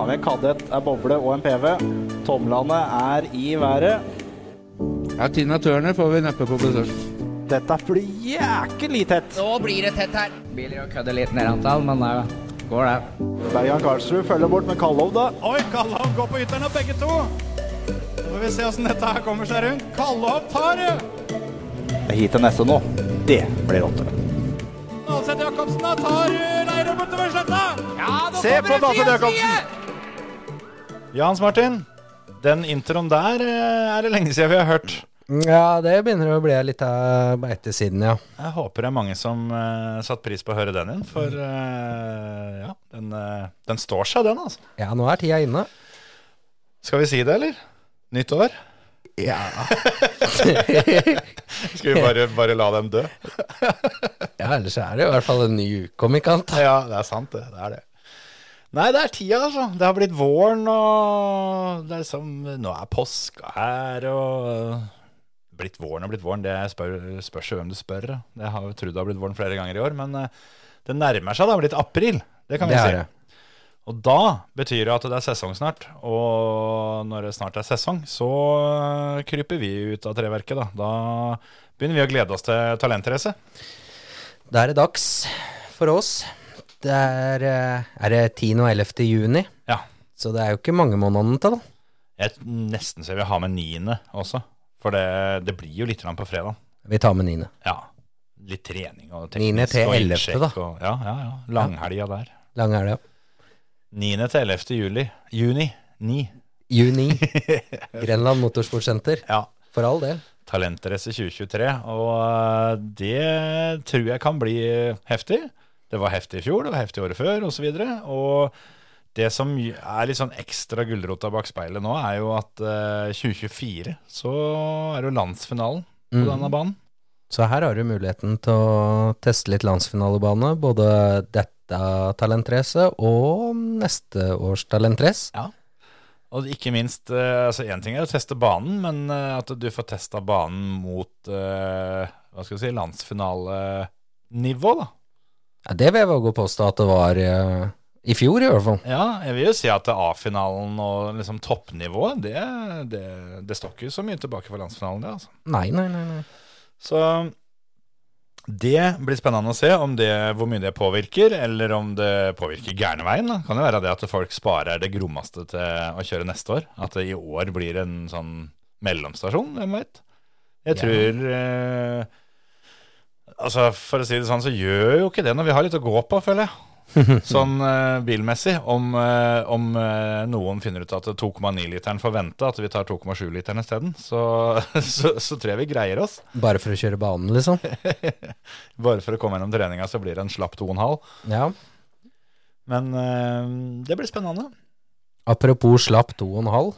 har vi en kadett, en boble og en PV. Tomlene er i været. Ja, Tina Turner får vi neppe på besøk. Dette blir jæklig tett. Nå blir det tett her. Biler og kødder litt ned antall, men det går det. Bergan Karlsrud følger bort med Kallov, da. Oi, Kallov går på ytteren av begge to. Så får vi se åssen dette her kommer seg rundt. Kallov tar det! Det er hit til neste nå. Det blir rått. Nålseth Jacobsen da tar eh, Leirø bortover sletta. Ja, nå Se kommer på fire Jacobsen. Ja, Hans Martin. Den introen der eh, er det lenge siden vi har hørt. Ja, det begynner å bli litt av beitesiden, ja. Jeg håper det er mange som uh, satte pris på å høre den igjen, for uh, ja, den, uh, den står seg, den, altså. Ja, nå er tida inne. Skal vi si det, eller? Nytt år? Ja. Skal vi bare, bare la dem dø? ja, ellers er det i hvert fall en ny uke om ikke annet. Ja, det er sant, det. Det er det. Nei, det er tida, altså. Det har blitt våren, og det er liksom Nå er påska her, og Blitt våren og blitt våren, det spør, spørs jo hvem du spør. Det har jo trodd det har blitt våren flere ganger i år, men eh, det nærmer seg. Det har blitt april. Det kan vi Det si. er det. Og da betyr det at det er sesong snart. Og når det snart er sesong, så eh, kryper vi ut av treverket, da. Da begynner vi å glede oss til talentrace. Da er det dags for oss. Det er, eh, er det 10. og 11. juni, Ja. så det er jo ikke mange månedene til, da. Jeg nesten så jeg vil ha med niende også. For det, det blir jo litt grann på fredag. Vi tar med 9. Ja. Litt trening og Niende teknisk til og ellevte, innsjekk da. Og, ja, ja, ja. Langhelga der. Lang er det, ja. 9. til 11. juli. Juni. 9. Juni. Grenland Motorsportsenter. Ja. For all del. Talentrace 2023. Og øh, det tror jeg kan bli heftig. Det var heftig i fjor, det var heftig året før, osv. Og, så og det som er litt sånn ekstra gulrota bak speilet nå, er jo at eh, 2024 så er det jo landsfinalen på Mm. denne banen. Så her har du muligheten til å teste litt landsfinalebane, både dette talentracet og neste års talentrace. Og ikke minst, eh, altså én ting er å teste banen, men eh, at du får testa banen mot eh, hva skal vi si, landsfinalenivå, da. Ja, det vil jeg våge å påstå at det var eh, i fjor, i hvert fall. Ja, jeg vil jo si at A-finalen og liksom toppnivået, det, det, det står ikke så mye tilbake for landsfinalen, det, altså. Nei, nei, nei. nei. Så det blir spennende å se om det, hvor mye det påvirker, eller om det påvirker gærne veien. Da. Kan det være det at folk sparer det grommeste til å kjøre neste år? At det i år blir en sånn mellomstasjon, hvem veit? Jeg Ja. tror eh, Altså, for å si det sånn, så gjør jo ikke det når vi har litt å gå på, føler jeg. Sånn eh, bilmessig. Om, eh, om eh, noen finner ut at 2,9-literen får vente, at vi tar 2,7-literen isteden, så, så, så tror jeg vi greier oss. Bare for å kjøre banen, liksom. Bare for å komme gjennom treninga, så blir det en slapp 2,5. Ja. Men det blir spennende. Apropos slapp 2,5.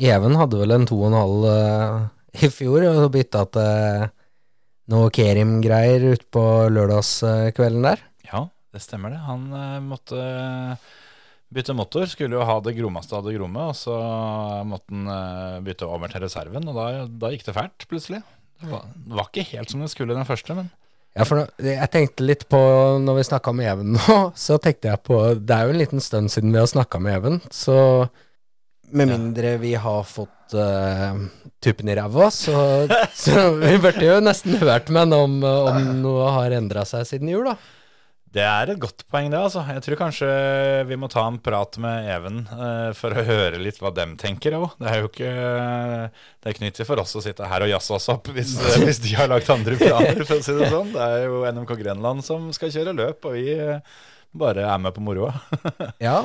Even hadde vel en 2,5 eh, i fjor, og bytta til noe Kerim-greier utpå lørdagskvelden der. Ja, det stemmer det. Han eh, måtte bytte motor. Skulle jo ha det grommeste av det gromme, og så måtte han eh, bytte over til reserven, og da, da gikk det fælt, plutselig. Det var, det var ikke helt som det skulle den første, men Ja, for jeg tenkte litt på, når vi snakka med Even nå, så tenkte jeg på Det er jo en liten stund siden vi har snakka med Even, så med mindre vi har fått uh, tuppen i ræva, så, så vi burde jo nesten hørt med om, om noe har endra seg siden jul, da. det er et godt poeng, det. altså. Jeg tror kanskje vi må ta en prat med Even uh, for å høre litt hva dem tenker òg. Det er jo ikke Det er ikke nyttig for oss å sitte her og jazze oss opp hvis, hvis de har lagt andre planer, for å si det sånn. Det er jo NMK Grenland som skal kjøre løp, og vi eh, bare er med på moroa. Ja,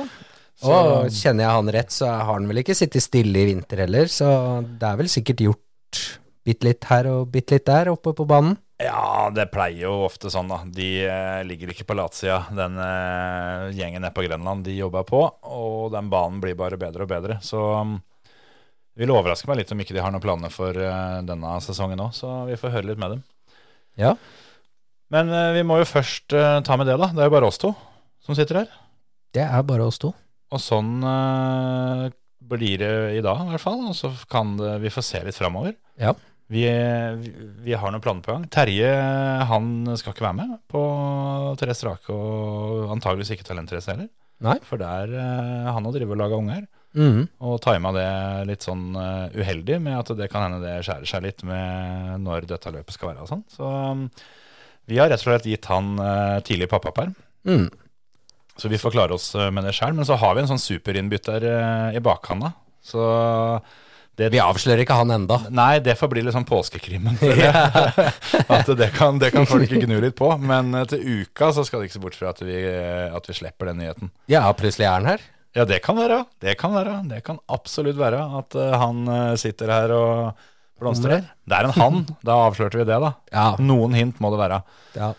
Så- og kjenner jeg han rett, så har han vel ikke sittet stille i vinter heller, så det er vel sikkert gjort bitte litt her og bitte litt der oppe på banen. Ja, det pleier jo ofte sånn, da. De eh, ligger ikke på latsida, den eh, gjengen nede på Grenland. De jobber på, og den banen blir bare bedre og bedre. Så um, det vil overraske meg litt om ikke de har noen planer for uh, denne sesongen òg, så vi får høre litt med dem. Ja. Men uh, vi må jo først uh, ta med det, da. Det er jo bare oss to som sitter her. Det er bare oss to. Og sånn uh, blir det i dag, i hvert fall. Og så kan det, vi få se litt framover. Ja. Vi, vi, vi har noen planer på gang. Terje han skal ikke være med på Therese Rake, og antageligvis ikke Talentrace heller. Nei. For der uh, han har drevet og laga unger. Mm. Og tima det litt sånn uh, uheldig med at det kan hende det skjærer seg litt med når dette løpet skal være og sånn. Så um, vi har rett og slett gitt han uh, tidlig pappaperm. Mhm. Så vi får klare oss eh, med det sjøl. Men så har vi en sånn superinnbytter eh, i bakhanda. Så det Vi avslører ikke han enda. Nei, det får bli litt sånn påskekrimmen. at det kan, det kan folk gnu litt på. Men eh, til uka så skal det ikke se bort fra at vi, at vi slipper den nyheten. Ja, plutselig er han her. Ja, det kan være. Det kan være. Det kan absolutt være at han sitter her og blomstrer. Det er en han. Da avslørte vi det, da. Ja. Noen hint må det være. ja.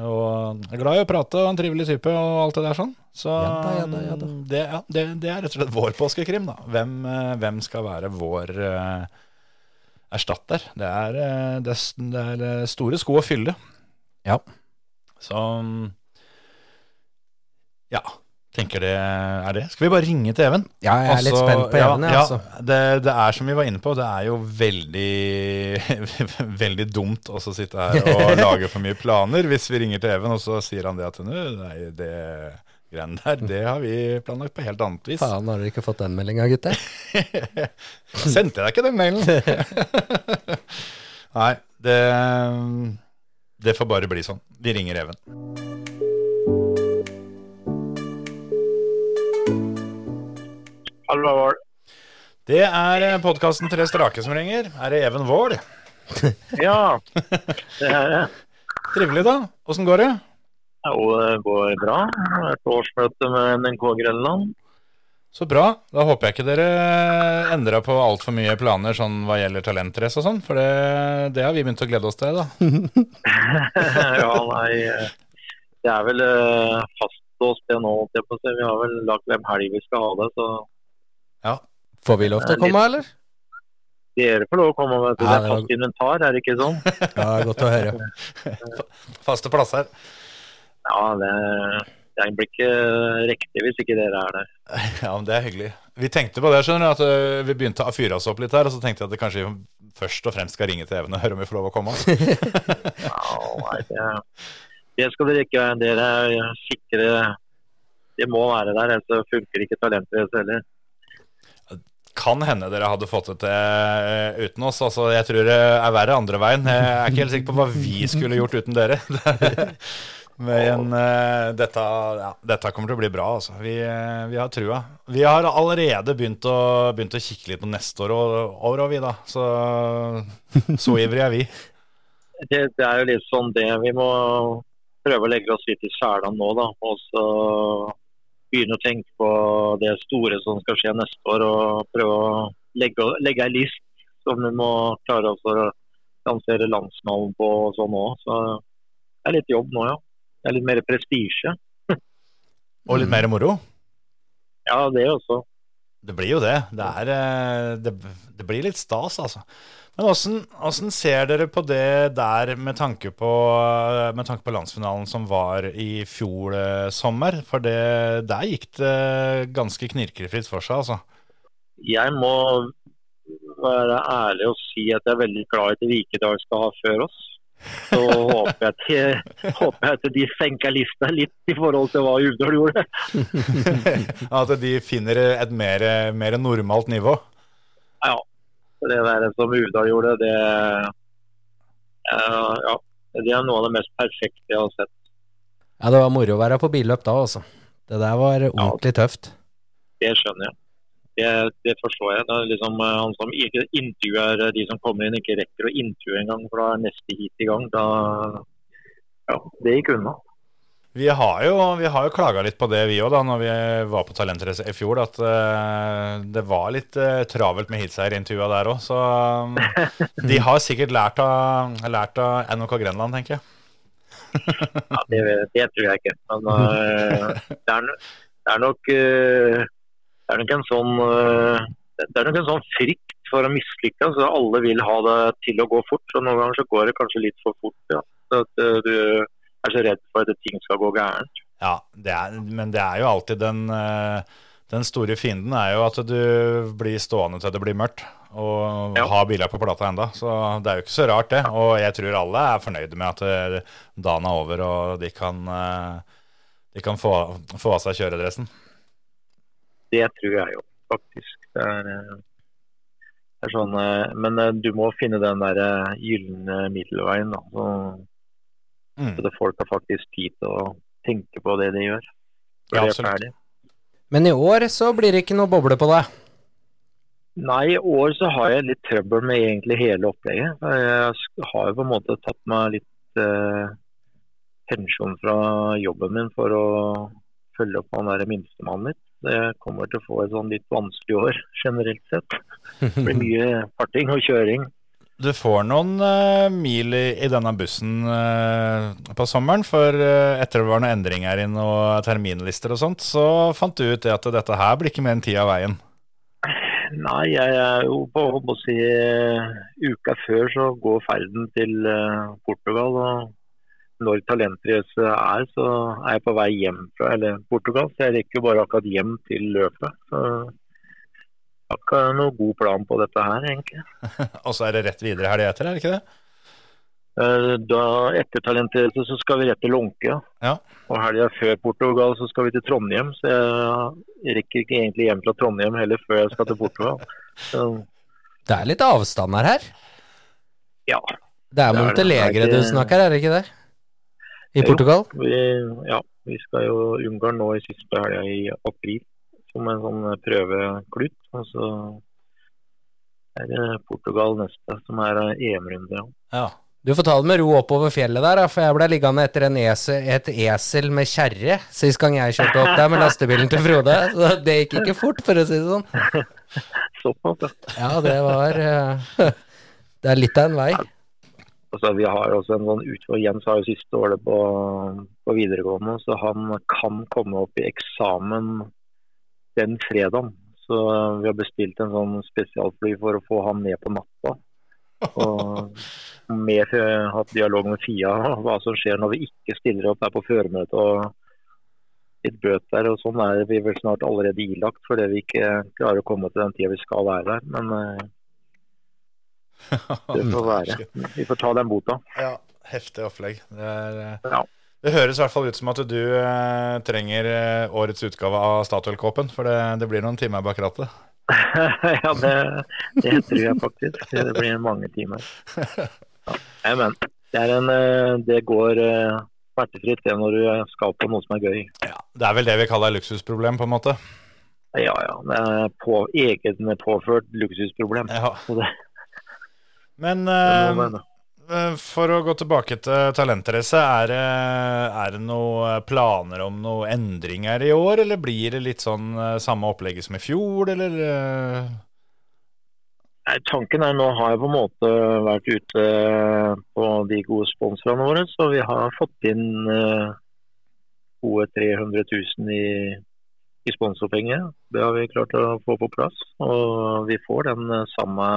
Og er glad i å prate og en trivelig type og alt det der sånn. Så Ja da, ja da, ja da. Det, ja, det, det er rett og slett vår påskekrim, da. Hvem, eh, hvem skal være vår uh, erstatter? Det er, eh, det, er, det er eh, store sko å fylle. Ja. Så ja. Tenker det er det. Skal vi bare ringe til Even? Ja, jeg er litt spent på Even, ja, altså. Ja, det, det er som vi var inne på, det er jo veldig Veldig dumt å sitte her og lage for mye planer hvis vi ringer til Even, og så sier han det at «Nå, nei, det greiene der, det har vi planlagt på helt annet vis. Faen, har dere ikke fått den meldinga, gutter? Sendte jeg deg ikke den mailen? nei, det Det får bare bli sånn. Vi ringer Even. Vål. Det er podkasten Tre strake som ringer. Er det Even Vål? Ja, det er det. Trivelig, da. Åssen går det? Jo, det går bra. Vært årsmøte med NNK Grenland. Så bra. Da håper jeg ikke dere endra på altfor mye planer sånn hva gjelder talentrace og sånn, for det, det har vi begynt å glede oss til, da. ja, nei, eh, det er vel eh, fastlåst det nå. Vi har vel lagt hvem helg vi skal ha det, så Får vi lov til å komme, eller? dere får lov å komme. Det Ja, er det fast inventar, er det ikke sånn? Ja, godt å høre. Faste plasser. Ja, det, det blir ikke riktig hvis ikke dere er der. Ja, men det er hyggelig. Vi tenkte på det, skjønner du, at vi begynte å fyre oss opp litt her, og så tenkte jeg at det kanskje først og fremst skal ringe til Even og høre om vi får lov å komme. Ja, nei, det, det skal dere ikke være. Dere er sikre. Det må være der, ellers funker ikke talentet deres heller. Kan hende dere hadde fått det til uten oss. Altså, jeg tror det er verre andre veien. Jeg er ikke helt sikker på hva vi skulle gjort uten dere. Men uh, dette, ja, dette kommer til å bli bra, altså. Vi, ø, vi har trua. Vi har allerede begynt å, begynt å kikke litt på neste år år vi, da. Så så ivrige er vi. det, det er jo litt sånn det. Vi må prøve å legge oss litt i selen nå, da. Og så begynne å tenke på det store som skal skje neste år. Og prøve å legge, legge ei list som vi må klare oss å lansere landsnavn på og sånn òg. Så det er litt jobb nå, ja. Det er litt mer prestisje. Og litt mer moro. Ja, det også. Det blir jo det. Det, er, eh, det, det blir litt stas, altså. Men åssen ser dere på det der med tanke på, med tanke på landsfinalen som var i fjor eh, sommer? For det, der gikk det ganske knirkefritt for seg, altså. Jeg må være ærlig og si at jeg er veldig glad i at Vikedal skal ha før oss. Så håper jeg, til, håper jeg at de senker lista litt i forhold til hva Uvdal gjorde. At de finner et mer, mer normalt nivå. Ja, det der som Uda gjorde, det, uh, ja, det er noe av det mest perfekte jeg har sett. Ja, det var moro å være på billøp da, altså. Det der var ordentlig tøft. Det skjønner jeg. Det, det forstår jeg. Det er liksom eh, Han som ikke intervjuer de som kommer inn, ikke rekker å intervjue engang, for da er neste hit i gang. Da, ja, det gikk unna. Vi har jo, vi jo klaga litt på det, vi òg, når vi var på Talentrace i fjor. At uh, det var litt uh, travelt med heatseierintervjua der òg. Så um, de har sikkert lært av, lært av NOK Grenland, tenker jeg. Ja, det, det tror jeg ikke. Men uh, det, er, det er nok det er nok en sånn det er nok en sånn frykt for å mislykkes. Så alle vil ha det til å gå fort. og Noen ganger så går det kanskje litt for fort. Ja. Så at du er så redd for at ting skal gå gærent. Ja, det er, men det er jo alltid den, eh, den store fienden er jo at du blir stående til det blir mørkt. Og Ja. har biler på plata enda. Så det er jo ikke så rart, det. Og jeg tror alle er fornøyde med at eh, dagen er over og de kan, eh, de kan få, få av seg kjøredressen. Det tror jeg jo, faktisk. Det er, det er sånn, men du må finne den der gylne middelveien. Da, så, Mm. så det folk har faktisk tid til å tenke på det de gjør. Ja, de absolutt. Men i år så blir det ikke noe boble på deg. Nei, i år så har jeg litt trøbbel med egentlig hele opplegget. Jeg har jo på en måte tatt meg litt eh, pensjon fra jobben min for å følge opp han der minstemannen litt. Det Jeg kommer til å få et sånn litt vanskelig år generelt sett. Det blir mye farting og kjøring. Du får noen uh, mil i, i denne bussen uh, på sommeren, for uh, etter det var noen endringer i noen terminlister og sånt, så fant du ut at dette her blir ikke mer enn ti av veien. Nei, jeg er jo på å si uka før så går ferden til Portugal. og Når talentrace er, så er jeg på vei hjem fra eller Portugal. Så jeg rekker bare akkurat hjem til løpet. Så ikke noe god plan på dette her, egentlig. Og så er det rett videre helga etter, er det ikke det? Eh, Da, etter talentrace så skal vi rett til Lånke. Ja. Og helga før Portugal så skal vi til Trondheim. Så jeg rekker ikke egentlig hjem fra Trondheim heller før jeg skal til Portugal. Så, Det er litt avstander her. ja. Det er. Montelegre du snakker, er det ikke det? I Jo. Portugal? Vi, ja, vi skal jo Ungarn nå i siste helga i april som en sånn prøveklutt. Og så er det Portugal neste, som er EM-runde. Ja. Du får ta det med ro oppover fjellet der, for jeg ble liggende etter en esel, et esel med kjerre sist gang jeg kjørte opp der med lastebilen til Frode. Så det gikk ikke fort, for å si det sånn. Såpass, ja. Ja, det var eh, Det er litt av en vei. Altså, vi har også en sånn utfor Jens har jo siste året på, på videregående, så han kan komme opp i eksamen den fredagen. Så vi har bestilt en sånn spesialfly for å få han ned på natta. Og mer eh, hatt dialog med Fia om hva som skjer når vi ikke stiller opp der på føremøte og litt bøter. Og sånn er vi vel snart allerede ilagt fordi vi ikke klarer å komme til den tida vi skal være der. Men eh, det får være. Vi får ta den bota. ja. Heftig opplegg. Det, er, eh, Ja. Det høres i hvert fall ut som at du eh, trenger eh, årets utgave av Statoil-kåpen, for det, det blir noen timer bak rattet. ja, det, det tror jeg faktisk. Det blir mange timer. Ja. Men det, en, eh, det går eh, smertefritt det når du skal på noe som er gøy. Det er vel det vi kaller luksusproblem, på en måte. Ja, ja. Det er på, egen påført luksusproblem. Ja. Men eh, for å gå tilbake til talentrace, er, er det noen planer om noen endringer i år, eller blir det litt sånn eh, samme opplegget som i fjor, eller? eh? Nei, tanken er nå har jeg på en måte vært ute på de gode sponsorene våre, så vi har fått inn eh, gode 300 000 i, i sponsorpenger. Det har vi klart å få på plass. Og vi får den eh, samme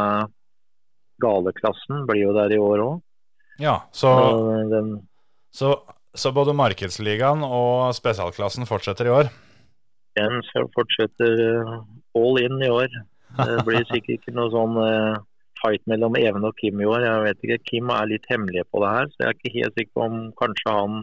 galeklassen, blir jo der i år òg. Ja, så, Den, så, så både markedsligaen og spesialklassen fortsetter i år? den fortsetter eh, all in i år. Det blir sikkert ikke noe sånn eh, fight mellom Even og Kim i år. Jeg vet ikke, Kim er litt hemmelig på det her, så jeg er ikke helt sikker på om kanskje han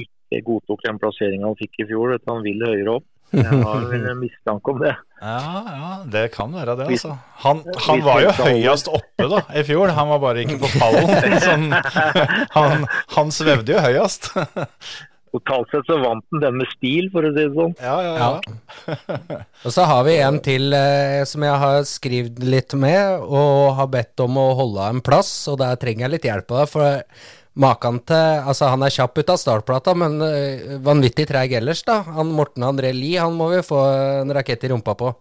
ikke godtok den plasseringen han fikk i fjor, at han vil høyere opp. Jeg har en mistanke om det. Ja, ja, det kan være det, altså. Han, han var jo høyest oppe da, i fjor. Han var bare ikke på pallen. Sånn, han, han svevde jo høyest. Totalt sett så vant han den med stil, for å si det sånn. Ja, ja, ja. Og så har vi en til eh, som jeg har skrevet litt med, og har bedt om å holde en plass, og der trenger jeg litt hjelp av deg. For maken til Altså, han er kjapp ut av startplata, men eh, vanvittig treig ellers, da. Han Morten André Lie, han må vi få en rakett i rumpa på.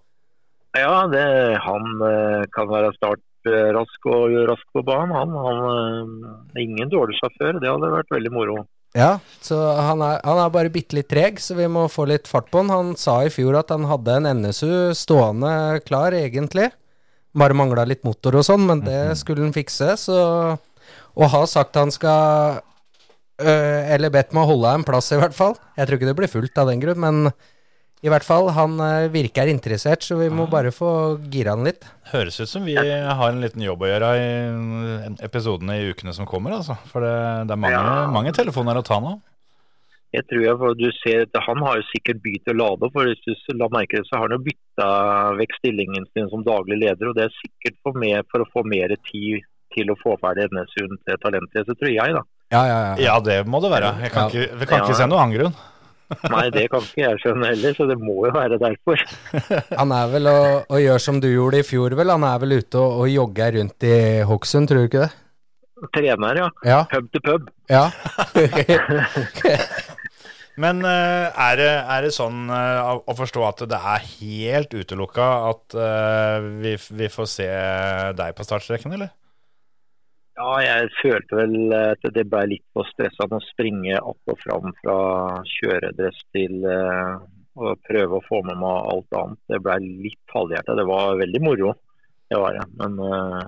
Ja, det, han eh, kan være startrask og rask på banen. Han, han eh, ingen dårlig sjåfør. Det hadde vært veldig moro. Ja, så han er, han er bare bitte litt treg, så vi må få litt fart på han. Han sa i fjor at han hadde en NSU stående klar, egentlig. Bare mangla litt motor og sånn, men det skulle han fikse, så Og har sagt han skal øh, Eller bedt meg å holde en plass, i hvert fall. Jeg tror ikke det blir fullt av den grunn, men i hvert fall, han øh, virker interessert, så vi må bare få gira han litt. Høres ut som vi har en liten jobb å gjøre i episodene i ukene som kommer, altså. For det, det er mange, Ja. mange telefoner å ta nå. Jeg tror jeg, for du ser at Han har jo sikkert begynt å lade opp. for Hvis du la merke det, så har han jo bytta vekk stillingen sin som daglig leder. og Det er sikkert for, mer, for å få mer tid til å få ferdig Ednesund til talentet, så tror jeg. da. Ja, ja, ja. Ja, det må det være. Jeg kan Ja. ikke, vi kan Ja. ikke se noen annen grunn. Nei, det kan ikke jeg skjønne heller, så det må jo være derfor. Han er vel og, og gjør som du gjorde i fjor, vel. Han er vel ute og, og jogger rundt i Hokksund, tror du ikke det? Trener, ja. Ja. Pub til pub. ja. Men eh, er, det, er det sånn eh, å- å forstå at det er helt utelukka at eh, vi, vi får se deg på startstreken, eller? Ja, jeg følte vel at det ble litt for stressende å springe opp og fram fra kjøredress til eh, å prøve å få med meg alt annet. Det ble litt halvhjertet. Det var veldig moro, det var det. Men eh,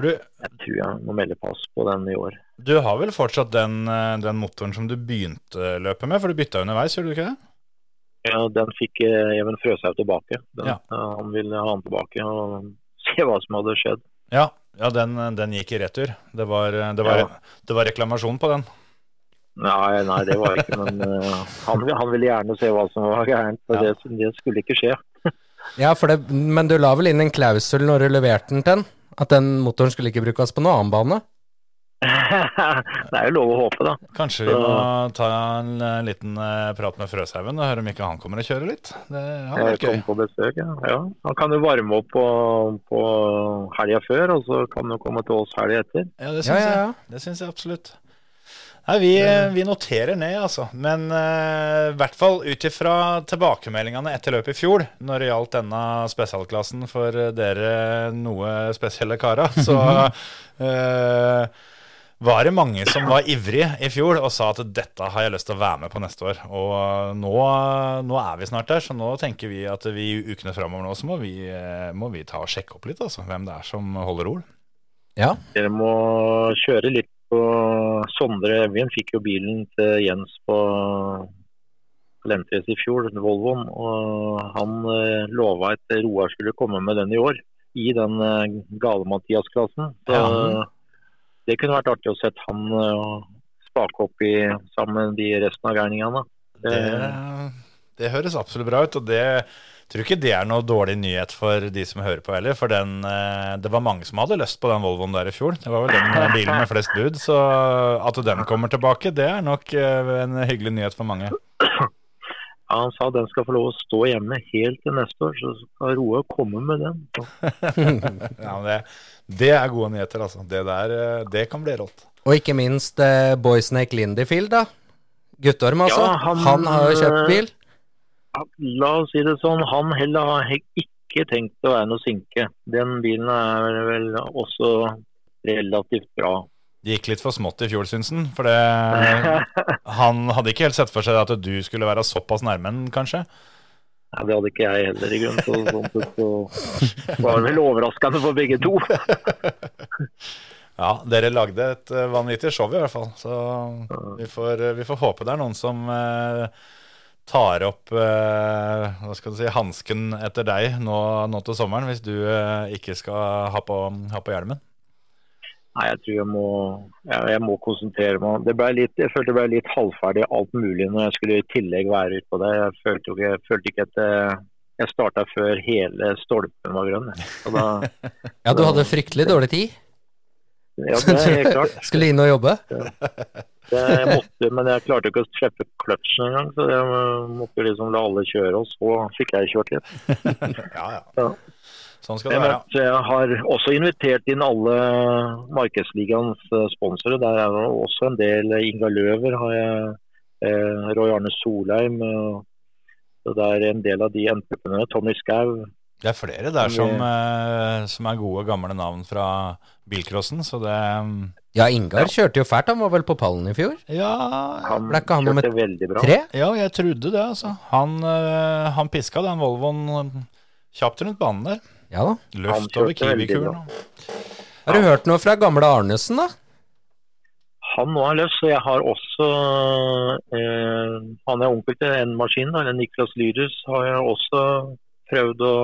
du, jeg tror jeg må melde pass på den i år. du har vel fortsatt den, eh, den motoren som du begynte løpet med, for du bytta underveis, gjorde du ikke det? Ja, den fikk eh, Even Frøshaug tilbake. Den, Ja. eh, Han ville ha den tilbake og se hva som hadde skjedd. Ja, ja den, den gikk i retur. Det var, det, var, Ja. det var reklamasjon på den. Nei, nei, det var ikke Men uh, han, han ville gjerne se hva som var gærent. Og Ja. det, det skulle ikke skje. ja for det, men du la vel inn en klausul når du leverte den til den? At den motoren skulle ikke brukes på noen annen bane? Det er jo lov å håpe, da. Kanskje vi må ta en eh, liten eh, prat med Frøshaugen og høre om ikke han kommer og kjører litt. Det hadde vært gøy. på besøk, ja. ja. Han kan jo varme opp på, på helga før, og så kan han komme til oss helga etter. Ja, det syns ja, ja. jeg. Det syns jeg absolutt. Nei, vi, vi noterer ned, altså. Men uh, i hvert fall ut ifra tilbakemeldingene etter løpet i fjor, når det gjaldt denne spesialklassen for dere noe spesielle karer, så eh, var det mange som var ivrige i fjor og sa at dette har jeg lyst til å være med på neste år. Og nå, nå er vi snart der, så nå tenker vi at vi i ukene framover nå så må vi, eh, må vi ta og sjekke opp litt, altså. Hvem det er som holder ord. Ja. Dere må kjøre litt på Sondre Evjen fikk jo bilen til Jens på Lentres i fjor, Volvoen. Og han eh, lova at Roar skulle komme med den i år, i den eh, Gale-Mathias-klassen. Så Ja. Det kunne vært artig å se han eh, spake opp i, sammen med de resten av gærningene. Det, det høres absolutt bra ut, og det tror ikke det er noe dårlig nyhet for de som hører på heller. For den, eh, det var mange som hadde lyst på den Volvoen der i fjor. Det var vel den bilen med flest bud. Så at den kommer tilbake, det er nok eh, en hyggelig nyhet for mange. Ja, han sa den skal få lov å stå hjemme helt til neste år, så skal Roe komme med den. Ja, men det, det er gode nyheter, altså. Det der, eh, det kan bli rått. Og ikke minst eh, Boysnake Lindyfield, da. Guttorm, altså. Ja, han, han, har jo kjøpt bil. Ja, La oss si det sånn, han heller har ikke tenkt å være noe sinke. Den bilen er vel også relativt bra. Det gikk litt for smått i fjor, syns han. For det, han hadde ikke helt sett for seg at du skulle være såpass nærme den, kanskje. Nei, det hadde ikke jeg heller i grunnen. Så, sånn sett så var det vel overraskende for begge to. Ja, dere lagde et eh, vanvittig show i hvert fall. Så vi får, vi får håpe det er noen som eh, tar opp eh, hva skal du si, hansken etter deg nå, nå til sommeren, hvis du eh, ikke skal ha på, ha på hjelmen. Nei, jeg tror jeg må, jeg, jeg må konsentrere meg. Det litt, jeg følte det ble litt halvferdig alt mulig når jeg skulle i tillegg være ute på det. Jeg følte, jo ikke, jeg følte ikke at eh, jeg starta før hele stolpen var grønn. Da, Ja, du hadde fryktelig dårlig tid. ja, det er helt klart. Skulle inn og jobbe. Det, jeg måtte, men jeg klarte ikke å treffe kløtsjen engang, så jeg måtte liksom la alle kjøre, og så fikk jeg kjørt litt. Ja, ja. Ja. Sånn skal det Jeg, være. jeg har også invitert inn alle Markedsligaens sponsere sponsorer. Der er det også en del. Inga Løver har jeg, eh, Roy Arne Solheim. eh, så det er en del av de entreprenørene. Tommy Skau. Det er flere der som, eh, som er gode, gamle navn fra bilcrossen, så det Ja, Ingar kjørte jo fælt. Han var vel på pallen i fjor? Ja, Han Ble ikke han nummer kjørte veldig bra. Tre? ja jeg trodde det, altså. Han, eh, han piska den Volvoen kjapt rundt banen der. Ja da. Løft over Kiwi-kulen. Har du hørt noe fra gamle Arnesen, da? Han nå er løst, så jeg har også eh, Han er onkel til en maskin, eller Niklas Lyrus, har jeg også prøvd å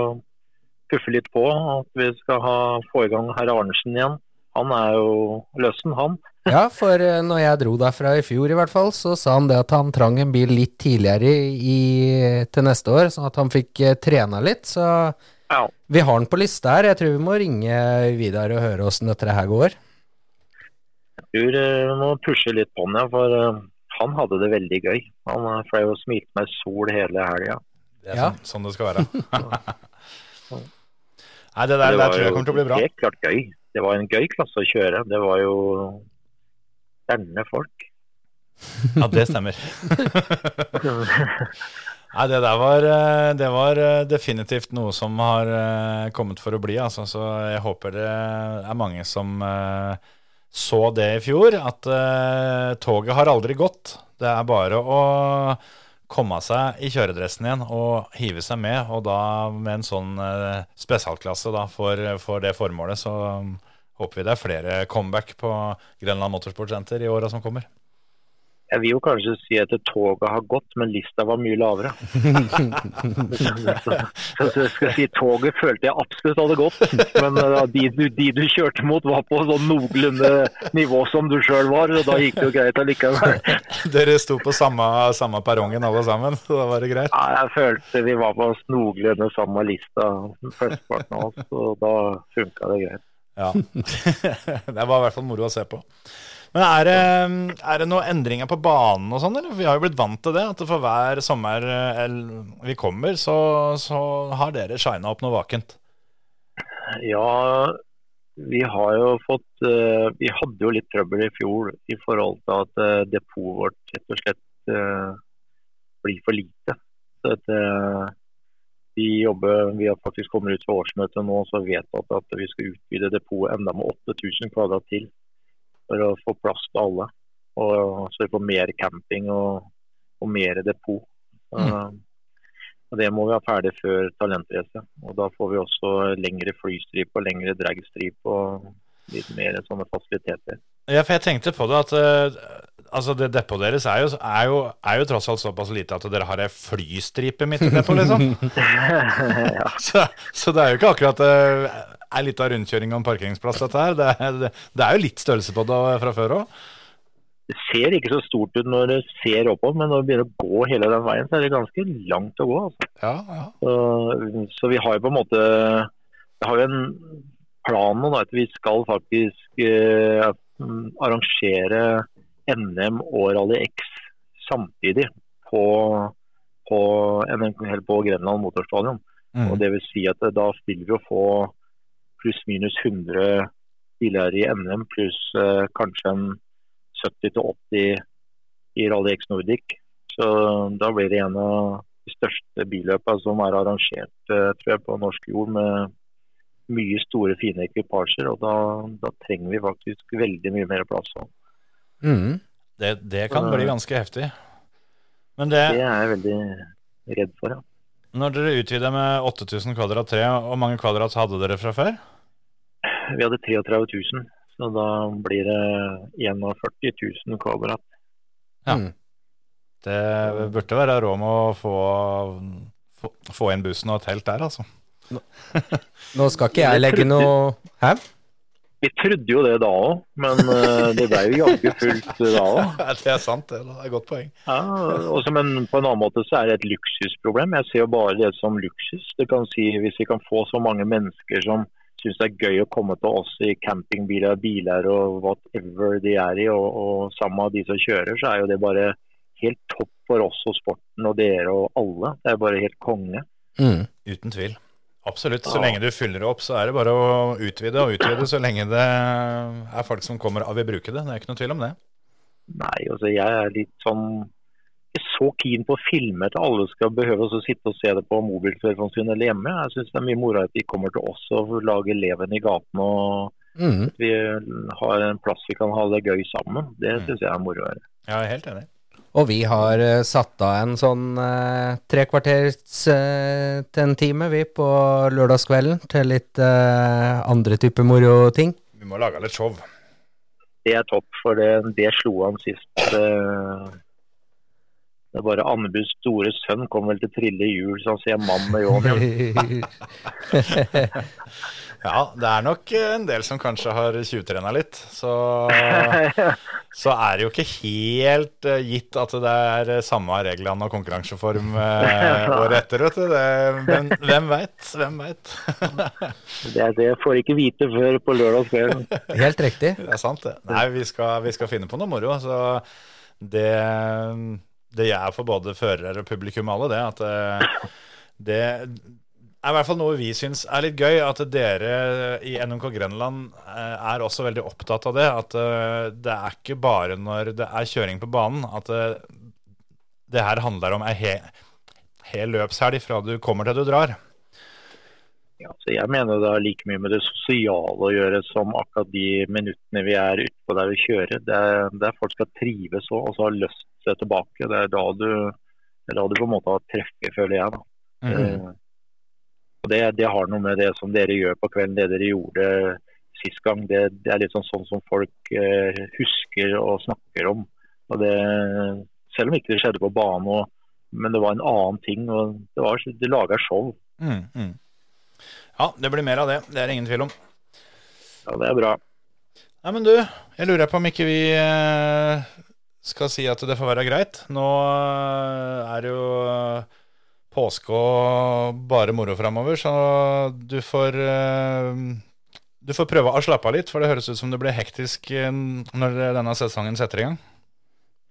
puffe litt på. At vi skal ha, få i gang herr Arnesen igjen. Han er jo løsen, han. Ja, for eh, når jeg dro derfra i fjor i hvert fall, så sa han det at han trang en bil litt tidligere i, til neste år, sånn at han fikk eh, trena litt. Så Ja. vi har den på lista her. Jeg tror vi må ringe Vidar og høre åssen dette her går. Jeg tror eh, vi må pushe litt på han, ja, for eh, han hadde det veldig gøy. Han eh, fløy og smilte med sol hele helga. Det er Ja. sånn, sånn det skal være. Nei, det der, Det der var tror jeg jo kommer til å bli bra. Helt klart gøy. Det var en gøy klasse å kjøre. Det var jo spennende folk. Ja, det stemmer. Nei, det der var, eh, det var eh, definitivt noe som har eh, kommet for å bli, altså. Så jeg håper det er mange som så det i fjor, at toget har aldri gått. Det er bare å komme seg i kjøredressen igjen og hive seg med, og da med en sånn spesialklasse da, for, for det formålet, så um, håper vi det er flere comeback på Grenland Motorsportsenter i åra som kommer. Jeg vil jo kanskje si at toget har gått, men lista var mye lavere. så, så jeg skal si Toget følte jeg absolutt hadde gått, men uh, de, du, de du kjørte mot var på sånn noenlunde nivå som du sjøl var, og da gikk det jo greit allikevel. Dere sto på samme, samme perrongen alle sammen, så da var det greit. Ja, jeg følte vi var på noenlunde samme lista flesteparten av oss, og da funka det greit. Ja. det var i hvert fall moro å se på. Men er det, er det noen endringer på banen og sånn, eller? Vi har jo blitt vant til det, at for hver sommer eh, vi kommer, så, så har dere shina opp noe vakent. Ja, vi har jo fått eh, Vi hadde jo litt trøbbel i fjor i forhold til at uh, depotet vårt rett og slett eh, blir for lite. Så eh, vi jobber, vi har faktisk kommet ut fra årsmøtet nå så vedtatt at vi skal utvide depotet enda med 8000 kvadrat til. For å få plass til alle. Og så vi får mer camping og, og mer depot. Mm. og Det må vi ha ferdig før talentrace. Og da får vi også lengre flystripe og lengre dragstripe og litt mer sånne fasiliteter. Ja, for jeg tenkte på det at eh, altså det depotet deres er jo, er, jo, er jo tross alt såpass lite at dere har ei flystripe midt i depotet, liksom. ja. Så, så det er jo ikke akkurat uh, ei lita rundkjøring og en parkeringsplass, dette her. Det er, det, er jo litt størrelse på det fra før òg. Det ser ikke så stort ut når det ser oppover, men når vi begynner å gå hele den veien, så er det ganske langt å gå. Altså. Ja, ja. Så, så vi har jo på en måte Vi har jo en plan nå at vi skal faktisk eh, arrangere NM og Rally X samtidig på, på, på Grenland motorstadion. Mm. Og det vil si at da vil vi jo få pluss-minus 100 biler i NM, pluss eh, kanskje en 70-80 i Rally X Nordic. Så da blir det en av de største billøpene som er arrangert eh, tror jeg, på norsk jord, med mye store, fine ekvipasjer. Og da, da trenger vi faktisk veldig mye mer plass. Mm. Det, det kan bli ganske heftig. Men det, Det er jeg veldig redd for, ja. når dere utvider med 8000 kvadrat tre, hvor mange kvadrat hadde dere fra før? Vi hadde 33 000, så da blir det 41 000 kvadrat. Ja. Mm. Det burde være råd med å få, få, få inn bussen og et telt der, altså. Nå skal ikke jeg legge noe Hæ? Vi trodde jo det da òg, men eh, det ble jo jaggu fullt da òg. det er sant, det. Det er et godt poeng. Ja, også, men på en annen måte så er det et luksusproblem. Jeg ser jo bare det som luksus. Det kan si Hvis vi kan få så mange mennesker som syns det er gøy å komme til oss i campingbiler, biler og whatever de er i, og, og sammen med de som kjører, så er jo det bare helt topp for oss og sporten og dere og alle. Det er bare helt konge. Mm. Uten tvil. Absolutt. Så Ja. lenge du fyller det opp, så er det bare å utvide og utvide så lenge det er folk som kommer og vil bruke det. Det er ikke noe tvil om det. Nei, altså jeg er litt sånn ikke så keen på å filme at alle skal behøve å sitte og se det på mobiltelefonen sin eller hjemme. Jeg syns det er mye moro at de kommer til oss og lager leven i gaten og Mm. at vi har en plass vi kan ha det gøy sammen. Det syns jeg er moro. Ja. Jeg er helt enig. Og vi har uh, satt av en sånn uh, tre kvarters eh, til en time, vi, på lørdagskvelden til litt uh, andre typer moroting. Vi må lage litt show. Det er topp, for det, det slo han sist. Det, det er bare Andebus store sønn kom vel til Trille i jul, så han ser mann med ljåen. Ja, det er nok en del som kanskje har tjuvtrena litt. Så, så er det jo ikke helt eh, gitt at det er samme reglene og konkurranseform eh, året etter, vet du. Det, hvem hvem veit? Hvem veit? Det, det får ikke vite før på lørdagskvelden. Helt riktig. Det er sant, det. Nei, vi skal, vi skal finne på noe moro. Så det, det gjør for både førere og publikum alle, det. At eh, det er i hvert fall noe vi syns er litt gøy. At dere i NMK Grenland eh, er også veldig opptatt av det. At eh, det er ikke bare når det er kjøring på banen at det her handler om ei he, hel løpshelg fra du kommer til du drar. Ja, så jeg mener det har like mye med det sosiale å gjøre som akkurat de minuttene vi er utpå der vi kjører. Det er der folk skal trives òg, og så ha lyst til seg tilbake. Det er da du, er da du på en måte har treffet, føler jeg. da. Eh, og det, det har noe med det som dere gjør på kvelden, det dere gjorde sist gang. Det, det er litt sånn, sånn som folk eh, husker og snakker om. Og det, selv om ikke det skjedde på banen, og, men det var en annen ting. og Det, var, det laga show. Mm, mm. Ja, det blir mer av det. Det er det ingen tvil om. Ja, Det er bra. Nei, men du, jeg lurer på om ikke vi eh, skal si at det får være greit. Nå eh, er det jo eh, påske og bare moro framover, så du får Du får prøve å slappe av litt, for det høres ut som det blir hektisk når denne sesongen setter i gang.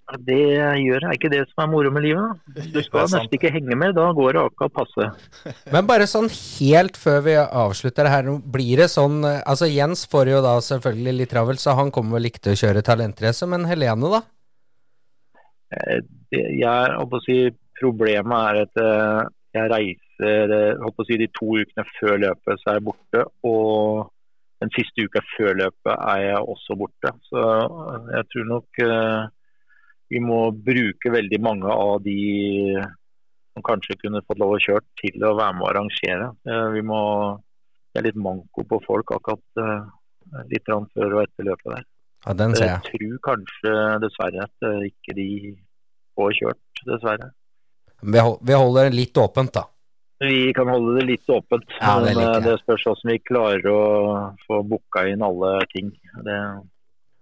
Det gjør er ikke det som er moro med livet. da. Du skal nesten ikke henge med, da går det akkurat passe. Men bare sånn helt før vi avslutter her, blir det sånn eh, Altså Jens får jo da selvfølgelig litt travelt, så han kommer vel ikke til å kjøre talentrace, men Helene, da? Eh, jeg håper å si, Problemet er at eh, jeg reiser håper å si, de to ukene før løpet, så er jeg borte. Og den siste uka før løpet er jeg også borte. Så jeg tror nok vi må bruke veldig mange av de som kanskje kunne fått lov å kjøre til å være med å arrangere. Eh, vi må, Det er litt manko på folk akkurat eh, litt før og etter løpet der. Ja, den ser Jeg jeg. tror kanskje dessverre at eh, ikke de får kjørt, dessverre. Vi holder det litt åpent, da. Vi kan holde det litt åpent. Ja, det men det spørs hvordan vi klarer å få booka inn alle ting. Det,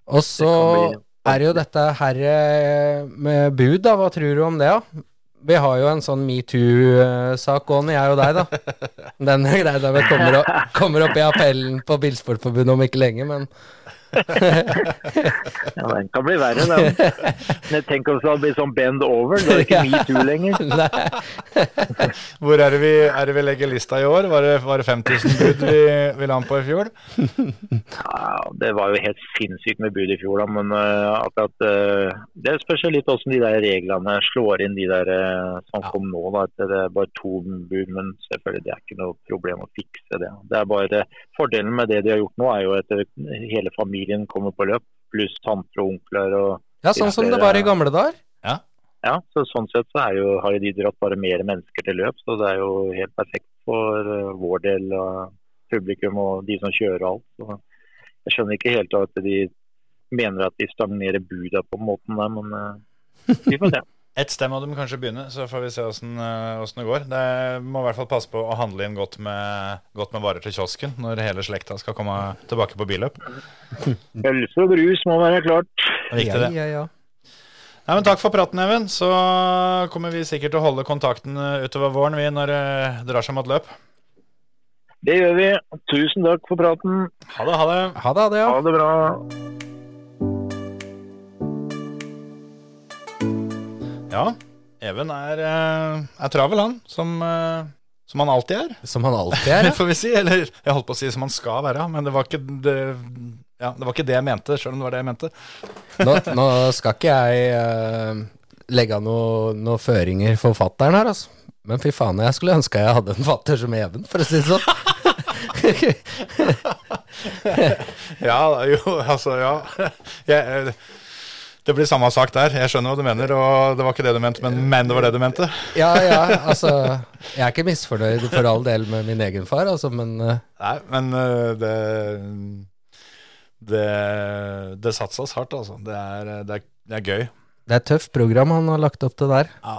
Og så det er jo dette her eh, med bud, da. Hva tror du om det, da? Vi har jo en sånn metoo-sak gående, jeg og deg, da. Den greia der vi kommer, opp, kommer opp i appellen på Bilsportforbundet om ikke lenge, men ja, den kan bli verre, den. Men Tenk om det blir sånn bend over. Det er ikke Ja. metoo lenger. Hvor er det vi, er det vi legger lista i år? Var det, var det 5000 bud vi, vi la an på i fjor? Ja, det var jo helt sinnssykt med bud i fjor, da, men uh, akkurat uh, Det spørs litt hvordan de der reglene slår inn, de der uh, som kom nå. da, at Det er bare to bud, men selvfølgelig det er ikke noe problem å fikse det. Det er bare Fordelen med det de har gjort nå, er jo at hele familien kommer på løp, pluss tanter og onkler. og Ja, sånn som det var i gamle dager. ja, så Sånn sett så er jo, har jo de dratt bare mer mennesker til løp, så det er jo helt perfekt for eh, vår del av publikum og de som kjører alt. Så jeg skjønner ikke helt at de mener at de stagnerer buda på måten der, men eh, vi får se. Ett sted må de kanskje begynne, så får vi se åssen eh, det går. Det må i hvert fall passe på å handle inn godt med, godt med varer til kiosken når hele slekta skal komme tilbake på billøp. Pølse og brus må være klart. Det er Ja, ja, ja. Nei, men Takk for praten, Even. Så kommer vi sikkert til å holde kontakten eh, utover våren vi når det drar seg mot løp. Det gjør vi. Tusen takk for praten. Ha det, ha det. Ha det, ha det, ja. Ha det bra. Ja, Even er, eh, er travel, han. Som, eh, som han alltid er, Som han alltid er. Får vi si. Eller jeg holdt på å si som han skal være, men det var ikke det, ja, det var ikke det jeg mente, sjøl om det var det jeg mente. Nå, nå skal ikke jeg uh, legge av noen noe føringer for fatteren her, altså. Men fy faen, jeg skulle ønske jeg hadde en fatter som Even, for å si det sånn. Ja, jo, altså, ja. Jeg, det blir samme sak der. Jeg skjønner hva du mener, og det var ikke det du mente, men, men det var det du mente. Ja, ja, altså Jeg er ikke misfornøyd for all del med min egen far, altså, men eh, Nei, men eh, det Det, det satses hardt, altså. Det er, det, er, det er gøy. det er et tøft program han har lagt opp til der. Ja,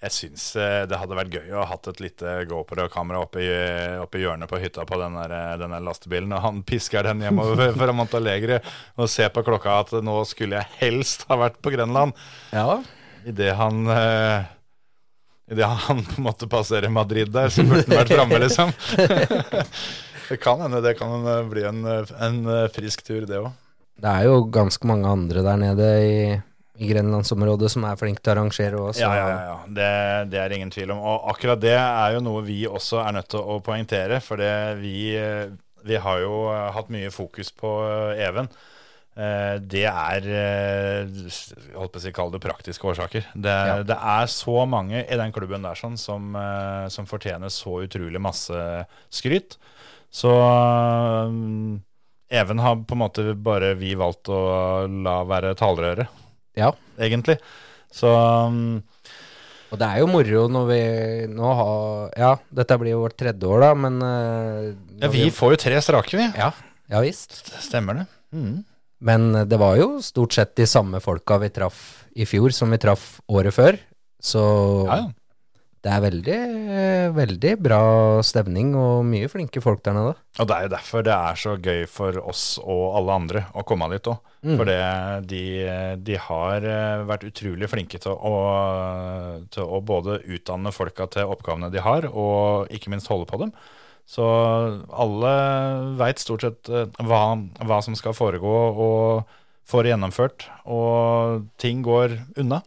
jeg syns eh, det hadde vært gøy å ha hatt et lite GoPro-kamera oppe, i- hjørnet på hytta på den der, eh, den der lastebilen. Og han pisker den hjemover fra Montalegre og ser på klokka at nå skulle jeg helst ha vært på Grenland. Ja. Idet han uh, Idet han på en måte passerer Madrid der, så burde han vært framme, liksom. det kan hende det kan eh, bli en, eh, en eh, frisk tur, det òg. Det er jo ganske mange andre der nede i, i grenlandsområdet som er flinke til å arrangere òg, Ja, ja, ja. Det, det er ingen tvil om. Og akkurat det er jo noe vi også er nødt til å poengtere. For det vi, vi har jo hatt mye fokus på eh, Even. Eh, Det er eh, holdt på å si, kall det praktiske årsaker. Det, Ja. det er så mange i den klubben der sånn, som, som fortjener så utrolig masse skryt. Så Even har på en måte bare vi valgt å la være talerøret, Ja. egentlig. Så um, Og det er jo moro når vi nå har Ja, dette blir jo vårt tredje år, da, men eh, ja, vi, vi får jo tre strake, vi. Ja, ja visst. Stemmer det. Mm. Men det var jo stort sett de samme folka vi traff i fjor som vi traff året før. Så Ja, ja. Det er veldig, veldig bra stemning og mye flinke folk der nede. Og det er jo derfor det er så gøy for oss og alle andre å komme dit òg. Mm. For det, de, de har eh, vært utrolig flinke til å, til å både utdanne folka til oppgavene de har, og ikke minst holde på dem. Så alle veit stort sett eh, hva, hva som skal foregå, og får gjennomført. Og ting går unna.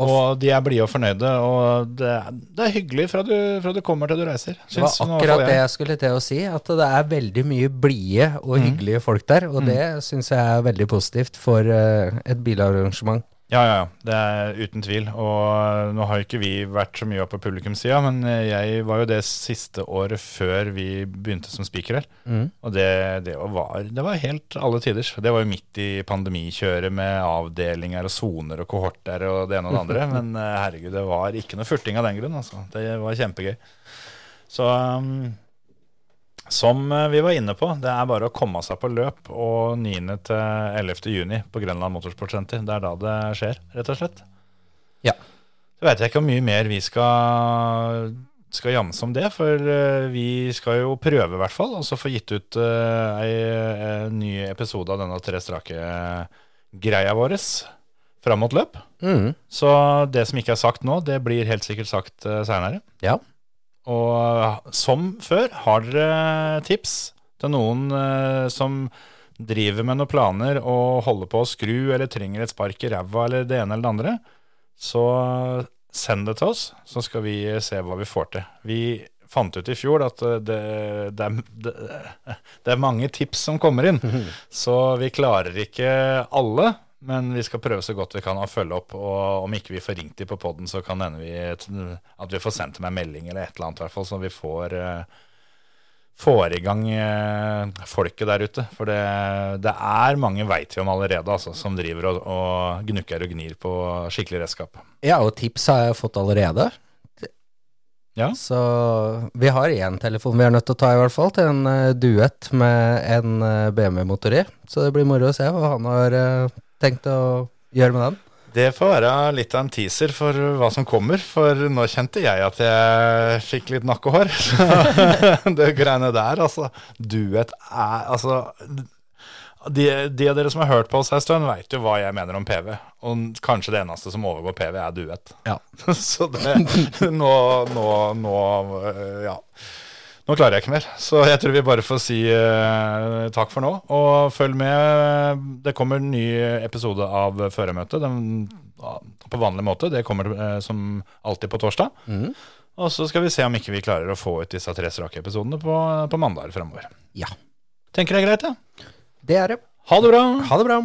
Og de er blide og fornøyde, og det, er- det er hyggelig fra du, fra du kommer til du reiser. Det var akkurat det jeg. skulle til å si, at det er veldig mye blide og Mm. hyggelige folk der, og det syns jeg er veldig positivt for eh, et bilarrangement. Ja, ja, ja. Det er uten tvil. Og nå har ikke vi vært så mye på publikumssida, men jeg var jo det siste året før vi begynte som speaker her. Mm. Og det, det, var, det var helt alle tiders. Det var jo midt i pandemikjøret med avdelinger og soner og kohorter og det ene og det andre. Men eh, herregud, det var ikke noe furting av den grunn, altså. Det var kjempegøy. Så um, som eh, vi var inne på, det er bare å komme seg på løp. Og 9. til 11. juni på Grønland Motorsportsenter. Det er da det skjer, rett og slett. Ja. Så veit jeg ikke hvor mye mer vi skal, skal jamse om det. For eh, vi skal jo prøve, i hvert fall, og så få gitt ut uh, ei, ei ny episode av denne Tre strake-greia vår fram mot løp. Mm. Så det som ikke er sagt nå, det blir helt sikkert sagt uh, seinere. Ja. Og som før, har dere tips til noen eh, som driver med noen planer og holder på å skru eller trenger et spark i ræva eller det ene eller det andre, så send det til oss, så skal vi se hva vi får til. Vi fant ut i fjor at eh, det, det, er, det, det er mange tips som kommer inn, så vi klarer ikke alle. Men vi skal prøve så godt vi kan å følge opp. Og om ikke vi får ringt dem på poden, så kan hende vi, at vi får sendt dem en melding eller et eller annet, i hvert fall, så vi får, eh, får i gang eh, folket der ute. For det, det er mange, veit vi om allerede, altså, som driver og, og gnukker og gnir på skikkelig redskap. Ja, og tips har jeg fått allerede. Ja. Så vi har én telefon vi er nødt til å ta, i hvert fall, til en eh, duett med en uh, BMW-motor i. Så det blir moro å se hva han har tenkt å gjøre med den. Det får være litt av en teaser for hva som kommer, for nå kjente jeg at jeg fikk litt nakkehår. det greiene der, altså. Duett er Altså de, de av dere som har hørt på oss en stund, veit jo hva jeg mener om PV. Og kanskje det eneste som overgår PV, er duett. Ja. Så det Nå, nå, nå øh, Ja. Nå klarer jeg ikke mer, så jeg tror vi bare får si uh, takk for nå. Og følg med. Det kommer en ny episode av Førermøtet uh, på vanlig måte. Det kommer uh, som alltid på torsdag. Mm. Og så skal vi se om ikke vi klarer å få ut disse tre strake episodene på, på mandager fremover. Ja. Tenker det er greit, ja. Det er det. Ha det bra! Ha det bra.